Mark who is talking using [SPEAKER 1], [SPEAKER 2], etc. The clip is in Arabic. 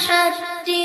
[SPEAKER 1] সাতটি